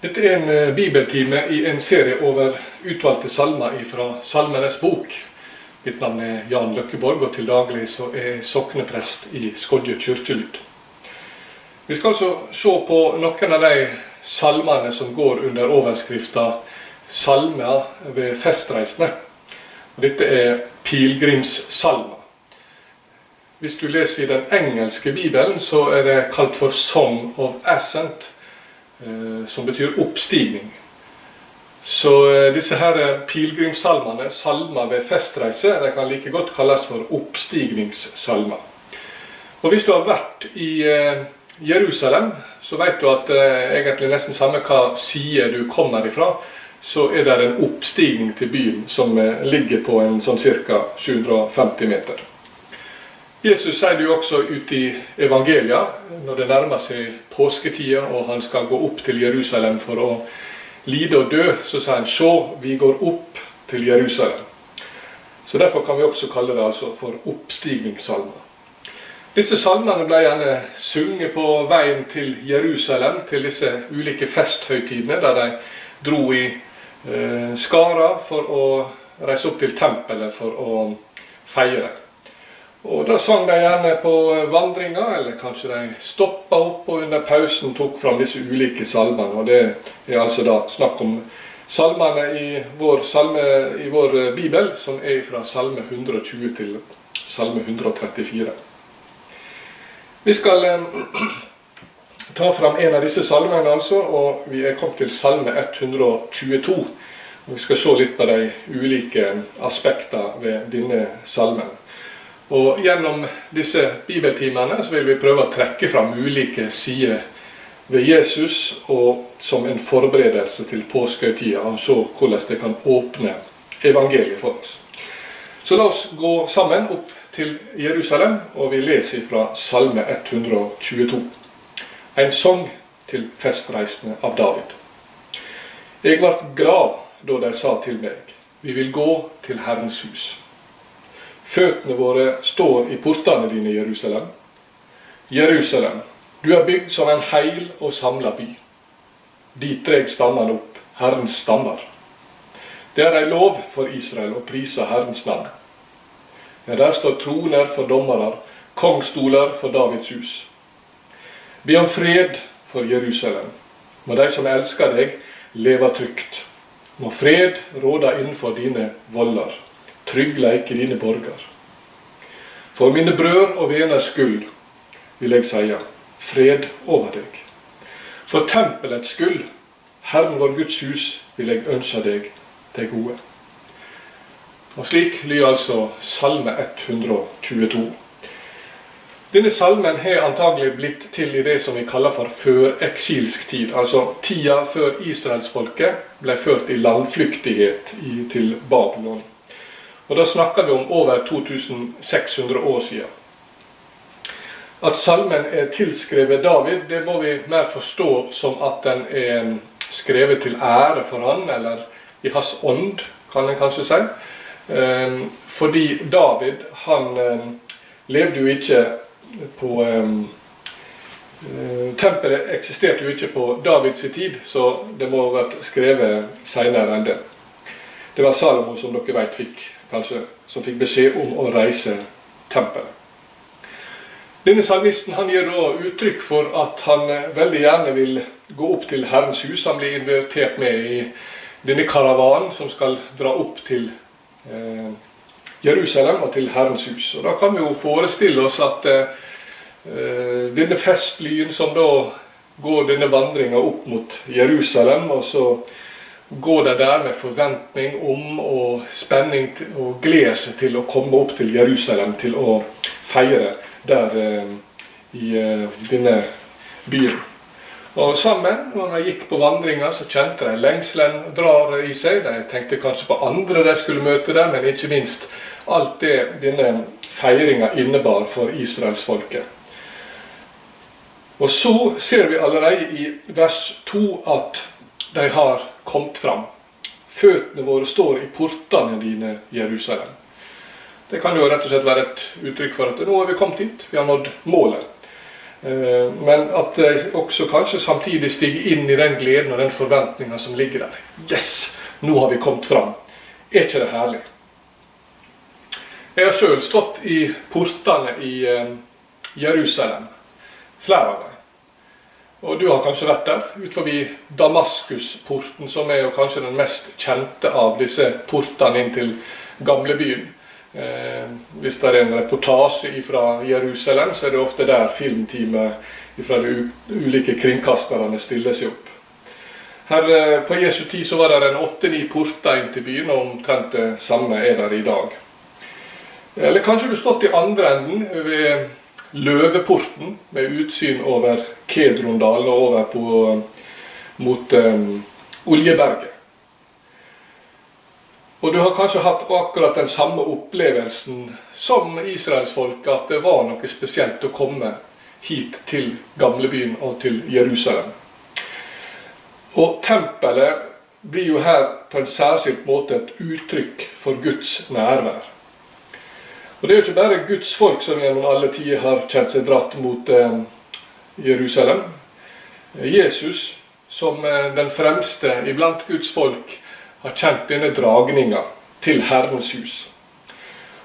Dette er en eh, bibeltime i en serie over utvalgte salmer fra Salmenes bok. Mitt navn er Jan Løkkeborg, og til daglig så er jeg sokneprest i Skodje kirkelyd. Vi skal altså se på noen av de salmene som går under overskrifta 'Salmer ved festreisende'. Dette er pilegrimssalmer. Hvis du leser i den engelske bibelen, så er det kalt for 'Song of Ascent'. Eh, som betyr oppstigning. Så eh, disse her pilegrimssalmene, salmer ved festreise, de kan like godt kalles for oppstigningssalmer. Og Hvis du har vært i eh, Jerusalem, så vet du at egentlig nesten samme hva side du kommer ifra, så er det en oppstigning til byen som ligger på en sånn ca. 750 meter. Jesus sier det jo også ute i evangelia, når det nærmer seg påsketida og han skal gå opp til Jerusalem for å lide og dø, så sier han se, vi går opp til Jerusalem. Så Derfor kan vi også kalle det altså for oppstigningssalmer. Disse salmene ble gjerne sunget på veien til Jerusalem, til disse ulike festhøytidene, der de dro i eh, skara for å reise opp til tempelet for å feire. Og Da sang de gjerne på vandringa, eller kanskje de stoppa opp og under pausen tok fram disse ulike salmene. Og Det er altså da snakk om salmene i vår, salme, i vår bibel, som er fra salme 120 til salme 134. Vi skal eh, ta fram en av disse salmene, altså, og vi er kommet til salme 122. Og vi skal se litt på de ulike aspektene ved denne salmen. Og Gjennom disse bibeltimene så vil vi prøve å trekke fram ulike sider ved Jesus og som en forberedelse til påskehøytida, og se hvordan det kan åpne evangeliet for oss. Så la oss gå sammen opp til Jerusalem, og vi leser fra Salme 122. En sang til festreisende av David. Jeg ble glad da de sa til meg, vi vil gå til Herrens hus. Føttene våre står i portene dine, Jerusalem. Jerusalem, du er bygd som en heil og samla by. Dit dreg stammene opp, Herrens stammer. Det er ei lov for Israel å prise Herrens navn. Men der står troner for dommere, kongstoler for Davids hus. Be om fred for Jerusalem. Må de som elsker deg, leve trygt. Må fred råde innenfor dine voller tryggleik i dine borger. For mine brød og veners skyld vil jeg seie fred over deg. For tempelets skyld, Herren vår Guds hus, vil jeg ønske deg til gode. Og Slik lyder altså Salme 122. Denne salmen har antagelig blitt til i det som vi kaller for føreksilsk tid. Altså tida før israelsfolket ble ført i landflyktighet til Babylon. Og da snakker vi om over 2600 år siden. At salmen er tilskrevet David, det må vi mer forstå som at den er skrevet til ære for han, eller i hans ånd, kan en kanskje si. Ehm, fordi David, han ehm, levde jo ikke på ehm, eh, Tempelet eksisterte jo ikke på Davids tid, så det må ha vært skrevet seinere enn det. Det var Salomo som dere vet fikk kanskje, som fikk beskjed om å reise tempelet. Denne salmisten han gir da uttrykk for at han eh, veldig gjerne vil gå opp til Herrens hus. Han blir invitert med i denne karavanen som skal dra opp til eh, Jerusalem og til Herrens hus. Og Da kan vi jo forestille oss at eh, eh denne festlyen som da går denne vandringa opp mot Jerusalem, og så går de der med forventning om og spenning og gleder seg til å komme opp til Jerusalem til å feire der eh, i eh, denne byen. Og sammen, når de gikk på vandringa, så kjente de lengselen drar i seg. De tenkte kanskje på andre de skulle møte der, men ikke minst alt det denne feiringa innebar for israelsfolket. Og så ser vi allerede i vers 2 at de har kommet fram. Føttene våre står i portene dine, Jerusalem. Det kan jo rett og slett være et uttrykk for at nå er vi kommet hit. Vi har nådd målet. Eh, men at de også kanskje samtidig stiger inn i den gleden og den forventninga som ligger der. Yes! Nå har vi kommet fram. Er ikke det herlig? Jeg har sjøl stått i portene i eh, Jerusalem. Flere av dem. Og du har kanskje vært der, ut forbi Damaskusporten, som er jo kanskje den mest kjente av disse portene inn til gamlebyen. Eh, hvis det er en reportasje fra Jerusalem, så er det ofte der filmteamet fra de ulike kringkasterne stiller seg opp. Her eh, På Jesu tid så var det en åtte-ni porter inn til byen, og omtrent det samme er der i dag. Eller kanskje du har stått i andre enden ved Løveporten med utsyn over Kedrondalen og over på, mot um, Oljeberget. Og du har kanskje hatt akkurat den samme opplevelsen som israelsfolket, at det var noe spesielt å komme hit til gamlebyen og til Jerusalem. Og tempelet blir jo her på en særskilt måte et uttrykk for Guds nærvær. Og det er jo ikke bare Guds folk som gjennom alle tider har kjent seg dratt mot eh, Jerusalem. Jesus, som eh, den fremste iblant Guds folk, har kjent denne dragninga til Herrens hus.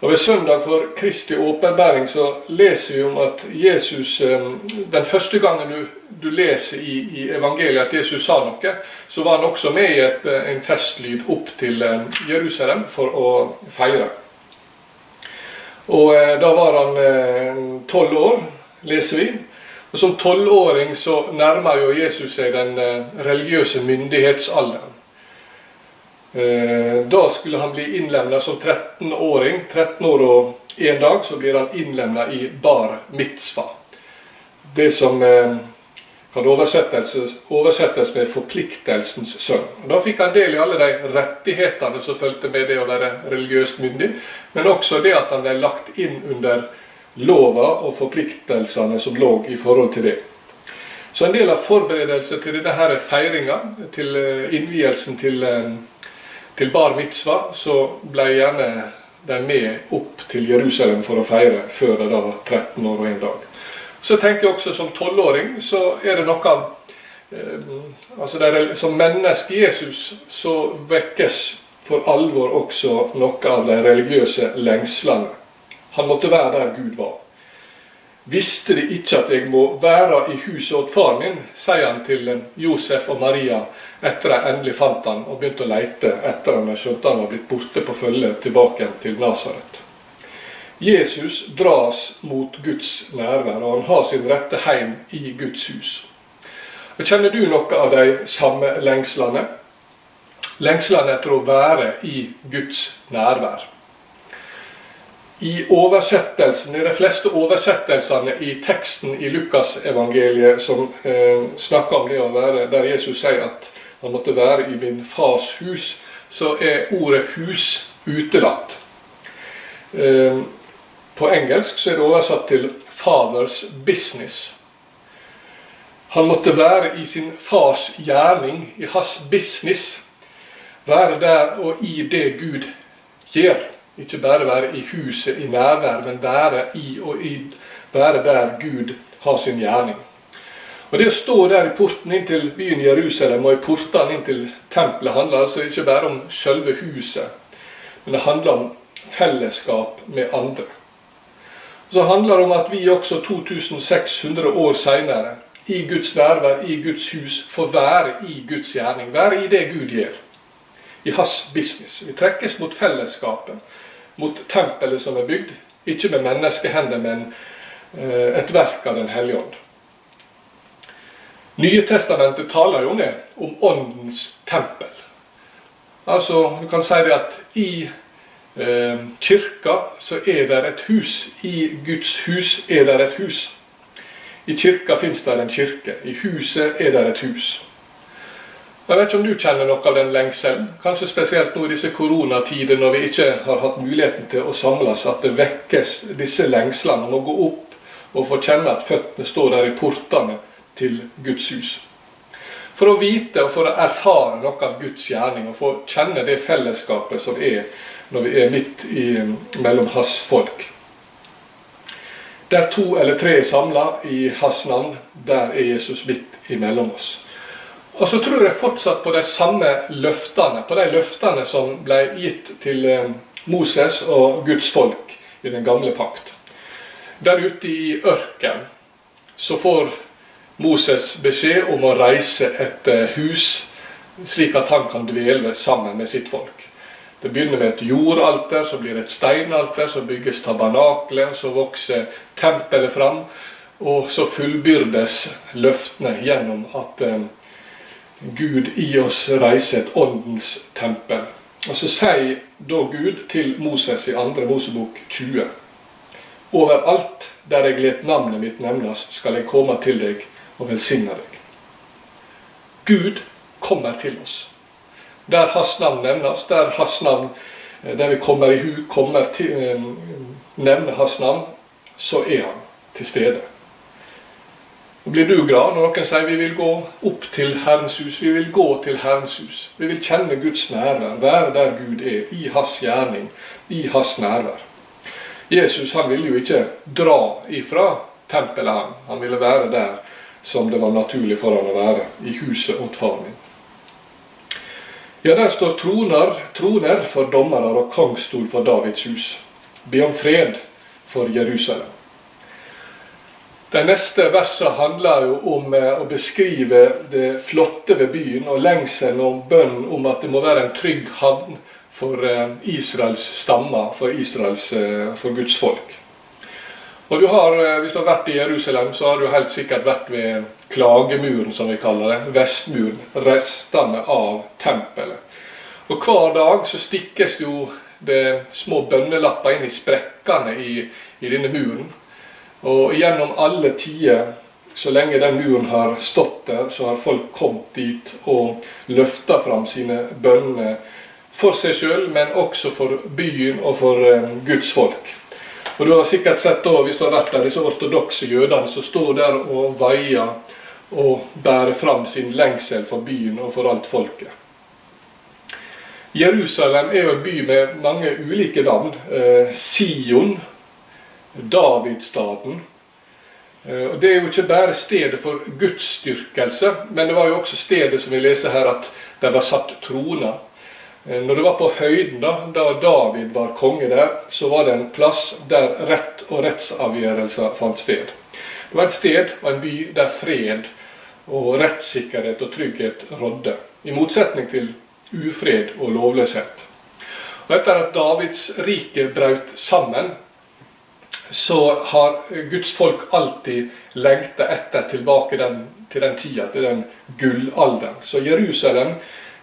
Og Ved søndag for Kristi åpenbæring så leser vi om at Jesus eh, Den første gangen du, du leser i, i, evangeliet at Jesus sa noe, så var han også med i et, eh, en festlyd opp til Jerusalem for å feire. Og da var han tolv år, leser vi. Og Som tolvåring så nærmer jo Jesus seg den eh, religiøse myndighetsalderen. Da skulle han bli innlemna som 13-åring. 13 år og én dag så blir han innlemna i bar mitzva. Det som kan oversettes, oversettes med 'forpliktelsens sønn'. Da fikk han del i alle de rettighetene som fulgte med det å være religiøst myndig, men også det at han ble lagt inn under lova og forpliktelsene som lå i forhold til det. Så en del av forberedelsen til denne feiringa, til eh, innvielsen til, eh, til bar mitzva, så ble gjerne de med opp til Jerusalem for å feire, før de da var 13 år og en dag. Så tenker jeg også som tolvåring så er det noe av eh, altså det Som menneske Jesus så vekkes for alvor også noe av de religiøse lengslene. Han måtte være der Gud var. Visste de ikke at jeg må være i huset åt far min, sier han til Josef og Maria etter de endelig fant han og begynte å leite etter han og skjønte han var blitt borte på følge tilbake til Nasaret. Jesus dras mot Guds nærvær, og han har sin rette heim i Guds hus. Og Kjenner du noe av de samme lengslene? Lengslene etter å være i Guds nærvær. I oversettelsen, i de fleste oversettelsene i teksten i Lukasevangeliet som eh, snakker om det å være der Jesus sier at han måtte være i min fars hus, så er ordet 'hus' utelatt. Eh, på engelsk så er det oversatt til 'father's business'. Han måtte være i sin fars gjerning, i hans business. Være der og i det Gud gjør. Ikke bare være i huset i nærvær, men være i og i, være der Gud har sin gjerning. Og Det å stå der i porten inn til byen Jerusalem og i portene inn til tempelet handler altså ikke bare om selve huset, men det handler om fellesskap med andre Og så handler det om at vi også 2600 år seinere, i Guds nærvær, i Guds hus, får være i Guds gjerning. Være i det Gud gjør. I hans business. Vi trekkes mot fellesskapet, mot tempelet som er bygd. Ikke med menneskehender, men eh, et verk av Den hellige ånd. Nye testamentet taler jo ned om åndens tempel. Altså, du kan si det at i eh, kirka så er det et hus. I Guds hus er det et hus. I kirka fins det en kirke. I huset er det et hus. Jeg vet ikke om du kjenner noe av den lengselen. Kanskje spesielt nå i disse koronatider når vi ikke har hatt muligheten til å samles, at det vekkes disse lengslene om å gå opp og få kjenne at føttene står der i portene til Guds hus. For å vite og for å erfare noe av Guds gjerning og få kjenne det fellesskapet som er når vi er midt i, mellom hans folk. Der to eller tre er samla i hans navn, der er Jesus midt imellom oss. Og så tror jeg fortsatt på de samme løftene, på de løftene som ble gitt til eh, Moses og Guds folk i den gamle pakt. Der ute i ørkenen så får Moses beskjed om å reise et eh, hus, slik at han kan dvele sammen med sitt folk. Det begynner med et jordalter, så blir det et steinalter, så bygges tabernaklet, så vokser tempelet fram, og så fullbyrdes løftene gjennom at eh, Gud i oss reise et åndens tempel. Og så sier da Gud til Moses i 2. Mosebok 20.: Overalt der jeg let navnet mitt nevnes, skal jeg komme til deg og velsigne deg. Gud kommer til oss. Der hans navn nevnes, der hans navn, eh, der vi kommer i hu, kommer til, eh, nevner hans navn, så er han til stede. Blir du glad når noen sier vi vil gå opp til Herrens hus? Vi vil gå til Herrens hus. Vi vil kjenne Guds nærvær, være der Gud er, i hans gjerning, i hans nærvær. Jesus han ville jo ikke dra ifra tempelet, han. Han ville være der som det var naturlig for han å være, i huset åt far min. Ja, der står troner, troner for dommere og kongstol for Davids hus. Be om fred for Jerusalem. De neste verset handler jo om eh, å beskrive det flotte ved byen og lengselen og bønnen om at det må være en trygg havn for eh, Israels stammer, for, Israels, eh, for Guds folk. Og du har, Hvis du har vært i Jerusalem, så har du helt sikkert vært ved klagemuren, som vi kaller det. Vestmuren. Restene av tempelet. Og Hver dag så stikkes jo det små bønnelapper inn i sprekkene i, i denne muren. Og gjennom alle tider, så lenge den muren har stått der, så har folk kommet dit og løfta fram sine bønner for seg sjøl, men også for byen og for eh, Guds folk. Og Du har sikkert sett da, hvis du har vært der, disse ortodokse jødene som står der og veier og bærer fram sin lengsel for byen og for alt folket. Jerusalem er jo en by med mange ulike navn. Eh, Sion Davidstaden. Eh, og Det er jo ikke bare stedet for gudsdyrkelse, men det var jo også stedet som vi leser her at det var satt troner. Eh, når det var på høyden, da, da David var konge der, så var det en plass der rett og rettsavgjørelser fant sted. Det var et sted og en by der fred og rettssikkerhet og trygghet rådde. I motsetning til ufred og lovløshet. Og Etter at Davids rike brøt sammen, så har Guds folk alltid lengta etter tilbake den, til den tida, til den gullalderen. Så Jerusalem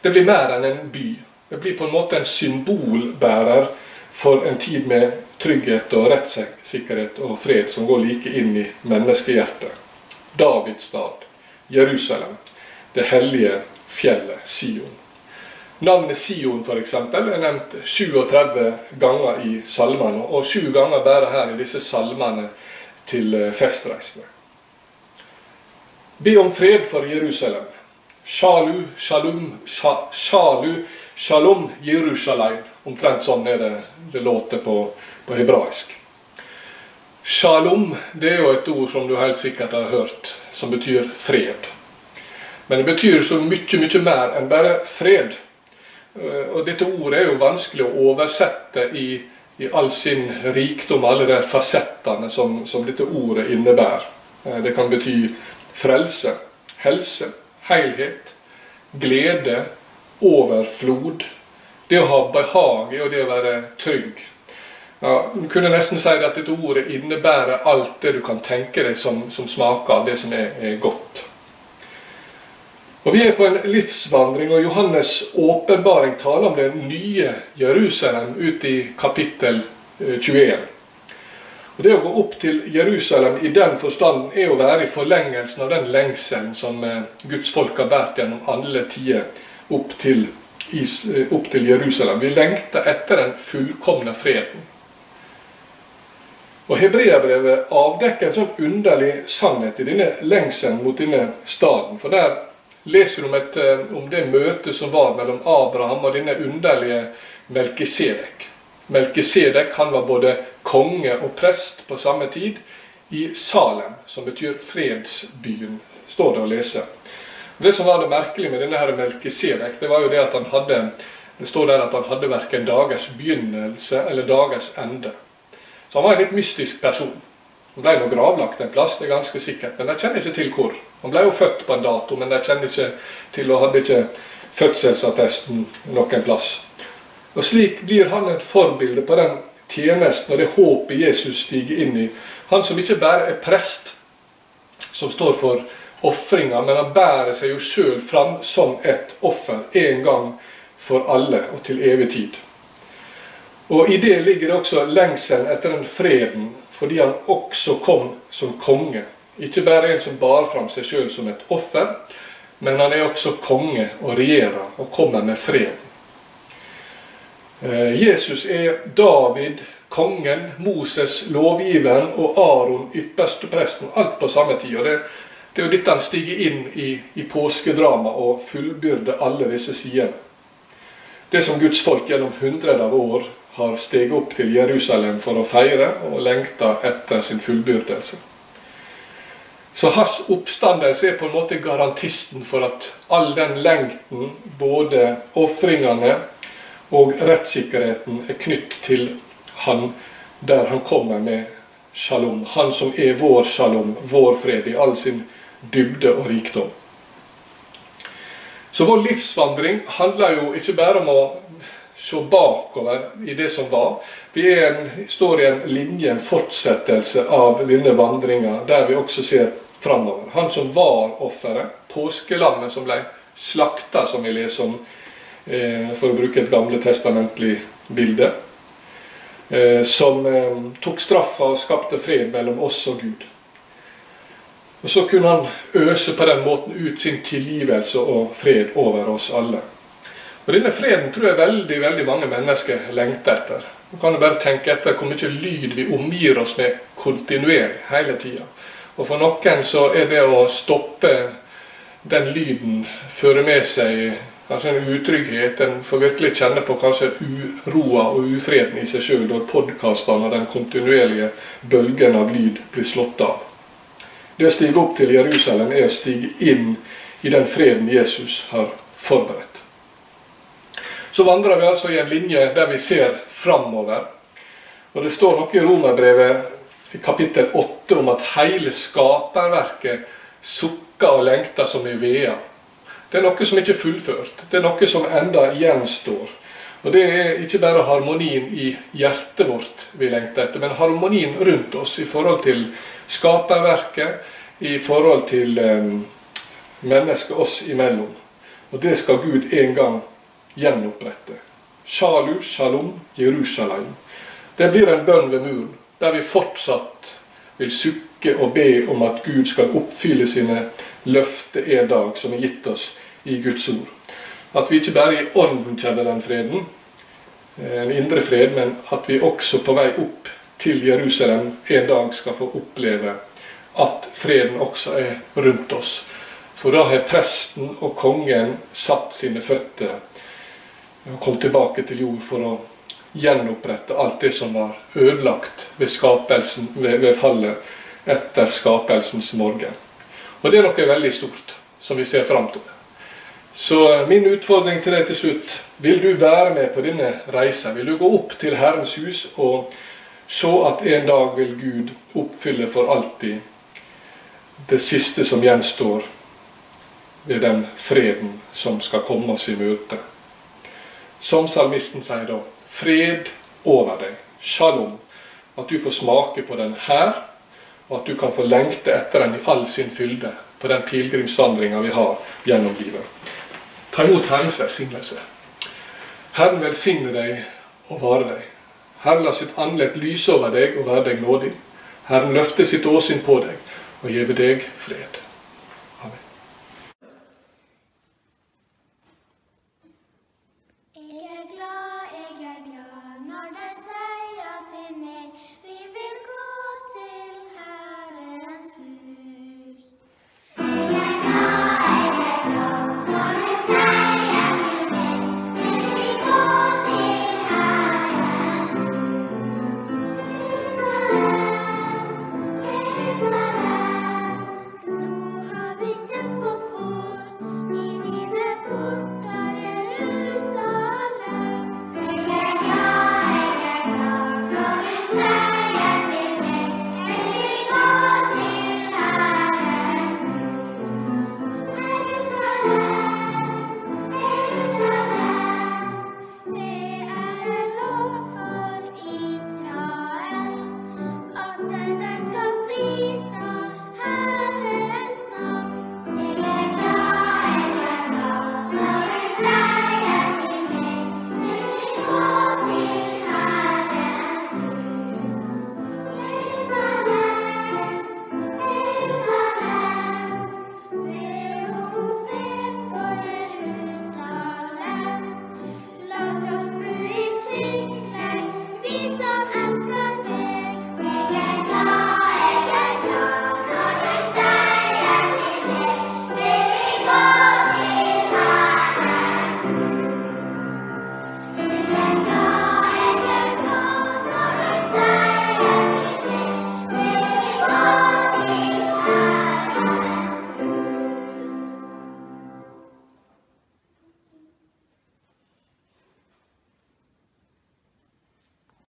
det blir mer enn en by. Det blir på en måte en symbolbærer for en tid med trygghet og rettssikkerhet og fred som går like inn i menneskehjertet. Davids stad, Jerusalem, det hellige fjellet Sion. Navnet Sion for eksempel, er nevnt 37 ganger i salmene, og sju ganger bare her i disse salmene til festreisene. festreisende. Be om fred for Jerusalem. Shalu, shalom, shalu, shalom, Jerusalem. Omtrent sånn er det det låter på, på hebraisk. Shalom det er jo et ord som du helt sikkert har hørt, som betyr fred. Men det betyr så mye, mye mer enn bare fred. Eh, og dette ordet er jo vanskelig å oversette i, i all sin rikdom, alle de fasettene som, som, dette ordet innebærer. Eh, det kan bety frelse, helse, helhet, glede, overflod. Det å ha behag i og det å være trygg. Ja, du kunne nesten si at dette ordet innebærer alt det du kan tenke deg som, som smaker av det som er, er godt. Og Vi er på en livsvandring, og Johannes' åpenbaring taler om det nye Jerusalem ut i kapittel 21. Eh, og Det å gå opp til Jerusalem i den forstanden er å være i forlengelsen av den lengselen som eh, Guds folk har båret gjennom alle tider opp eh, opp til Jerusalem. Vi lengter etter den fullkomne freden. Og Hebreabrevet avdekker en sånn underlig sannhet i denne lengselen mot denne staden. For der leser om, et, eh, om det møtet som var mellom Abraham og denne underlige Melkisedek. Melkisedek han var både konge og prest på samme tid i Salem, som betyr fredsbyen, står det å lese. Det som var det merkelige med denne her Melkisedek, det var jo det at han hadde det står der at han hadde verken dagers begynnelse eller dagers ende. Så han var en litt mystisk person. Han ble nå gravlagt en plass, det er ganske sikkert, men jeg kjenner ikke til hvor. Han ble jo født på en dato, men de kjenner ikke til og hadde ikke fødselsattesten noen plass. Og Slik blir han et forbilde på den tjenesten og det håpet Jesus stiger inn i. Han som ikke bare er prest, som står for ofringa, men han bærer seg jo sjøl fram som et offer en gang for alle og til evig tid. Og I det ligger det også lengselen etter den freden, fordi han også kom som konge. Ikke bare en som bar fram seg sjøl som et offer, men han er også konge og regjerer og kommer med freden. Eh, Jesus er David, kongen, Moses, lovgiveren og Aron, ypperstepresten. Alt på samme tid. og det, det er jo dette han stiger inn i, i påskedramaet og fullbyrder alle disse sidene. Det som Guds folk gjennom hundrer av år har steget opp til Jerusalem for å feire og lengta etter sin fullbyrdelse. Så hans oppstandelse er på en måte garantisten for at all den lengten, både ofringene og rettssikkerheten, er knytt til han der han kommer med shalom. Han som er vår shalom, vår fred, i all sin dybde og rikdom. Så vår livsvandring handler jo ikke bare om å se bakover i det som var. Vi en, står i en linje, en fortsettelse av denne vandringa, der vi også ser framover. Han som var offeret, påskelammet som ble slakta, som vi leser om, eh, for å bruke et gamle testamentlig bilde. Eh, som eh, tok straffa og skapte fred mellom oss og Gud. Og Så kunne han øse på den måten ut sin tilgivelse og fred over oss alle. Og Denne freden tror jeg veldig veldig mange mennesker lengter etter. Du kan du bare tenke etter hvor mye lyd vi omgir oss med kontinuerlig hele tida. Og for noen så er det å stoppe den lyden føre med seg kanskje en utrygghet. En får virkelig kjenne på kanskje uroa og ufreden i seg sjøl når podkastene og den kontinuerlige bølgen av lyd blir slått av. Det å stige opp til Jerusalem er å stige inn i den freden Jesus har forberedt. Så vandrer vi altså i en linje der vi ser framover. Og Det står noe i Romerbrevet kapittel 8 om at hele skaperverket sukker og lengter som i vea. Det er noe som ikke er fullført. Det er noe som enda gjenstår. Og Det er ikke bare harmonien i hjertet vårt vi lengter etter, men harmonien rundt oss i forhold til skaperverket, i forhold til um, mennesket oss imellom. Og det skal Gud en gang gjenopprette. Shalu, shalom, Jerusalem. Det blir en bønn ved muren, der vi fortsatt vil sukke og be om at Gud skal oppfylle sine løfter en dag som er gitt oss i Guds ord. At vi ikke bare i ånden kjenner den freden, eh, en indre fred, men at vi også på vei opp til Jerusalem en dag skal få oppleve at freden også er rundt oss. For da har presten og kongen satt sine føtter og kom tilbake til jord for å gjenopprette alt det som var ødelagt ved, ved, ved fallet etter skapelsens morgen. Og det er noe veldig stort som vi ser fram til. Så min utfordring til deg til slutt Vil du være med på denne reisa? Vil du gå opp til Herrens hus og se at en dag vil Gud oppfylle for alltid det siste som gjenstår, ved den freden som skal komme oss i møte. Som salmisten sier da fred over deg, shalom. At du får smake på den her, og at du kan få lengte etter den i all sin fylde på den pilegrimsvandringa vi har gjennom livet. Ta imot Herrens velsignelse. Herren velsigne deg og vare deg. Herren la sitt andlet lyse over deg og være deg nådig. Herren løfte sitt åsyn på deg og gjeve deg fred.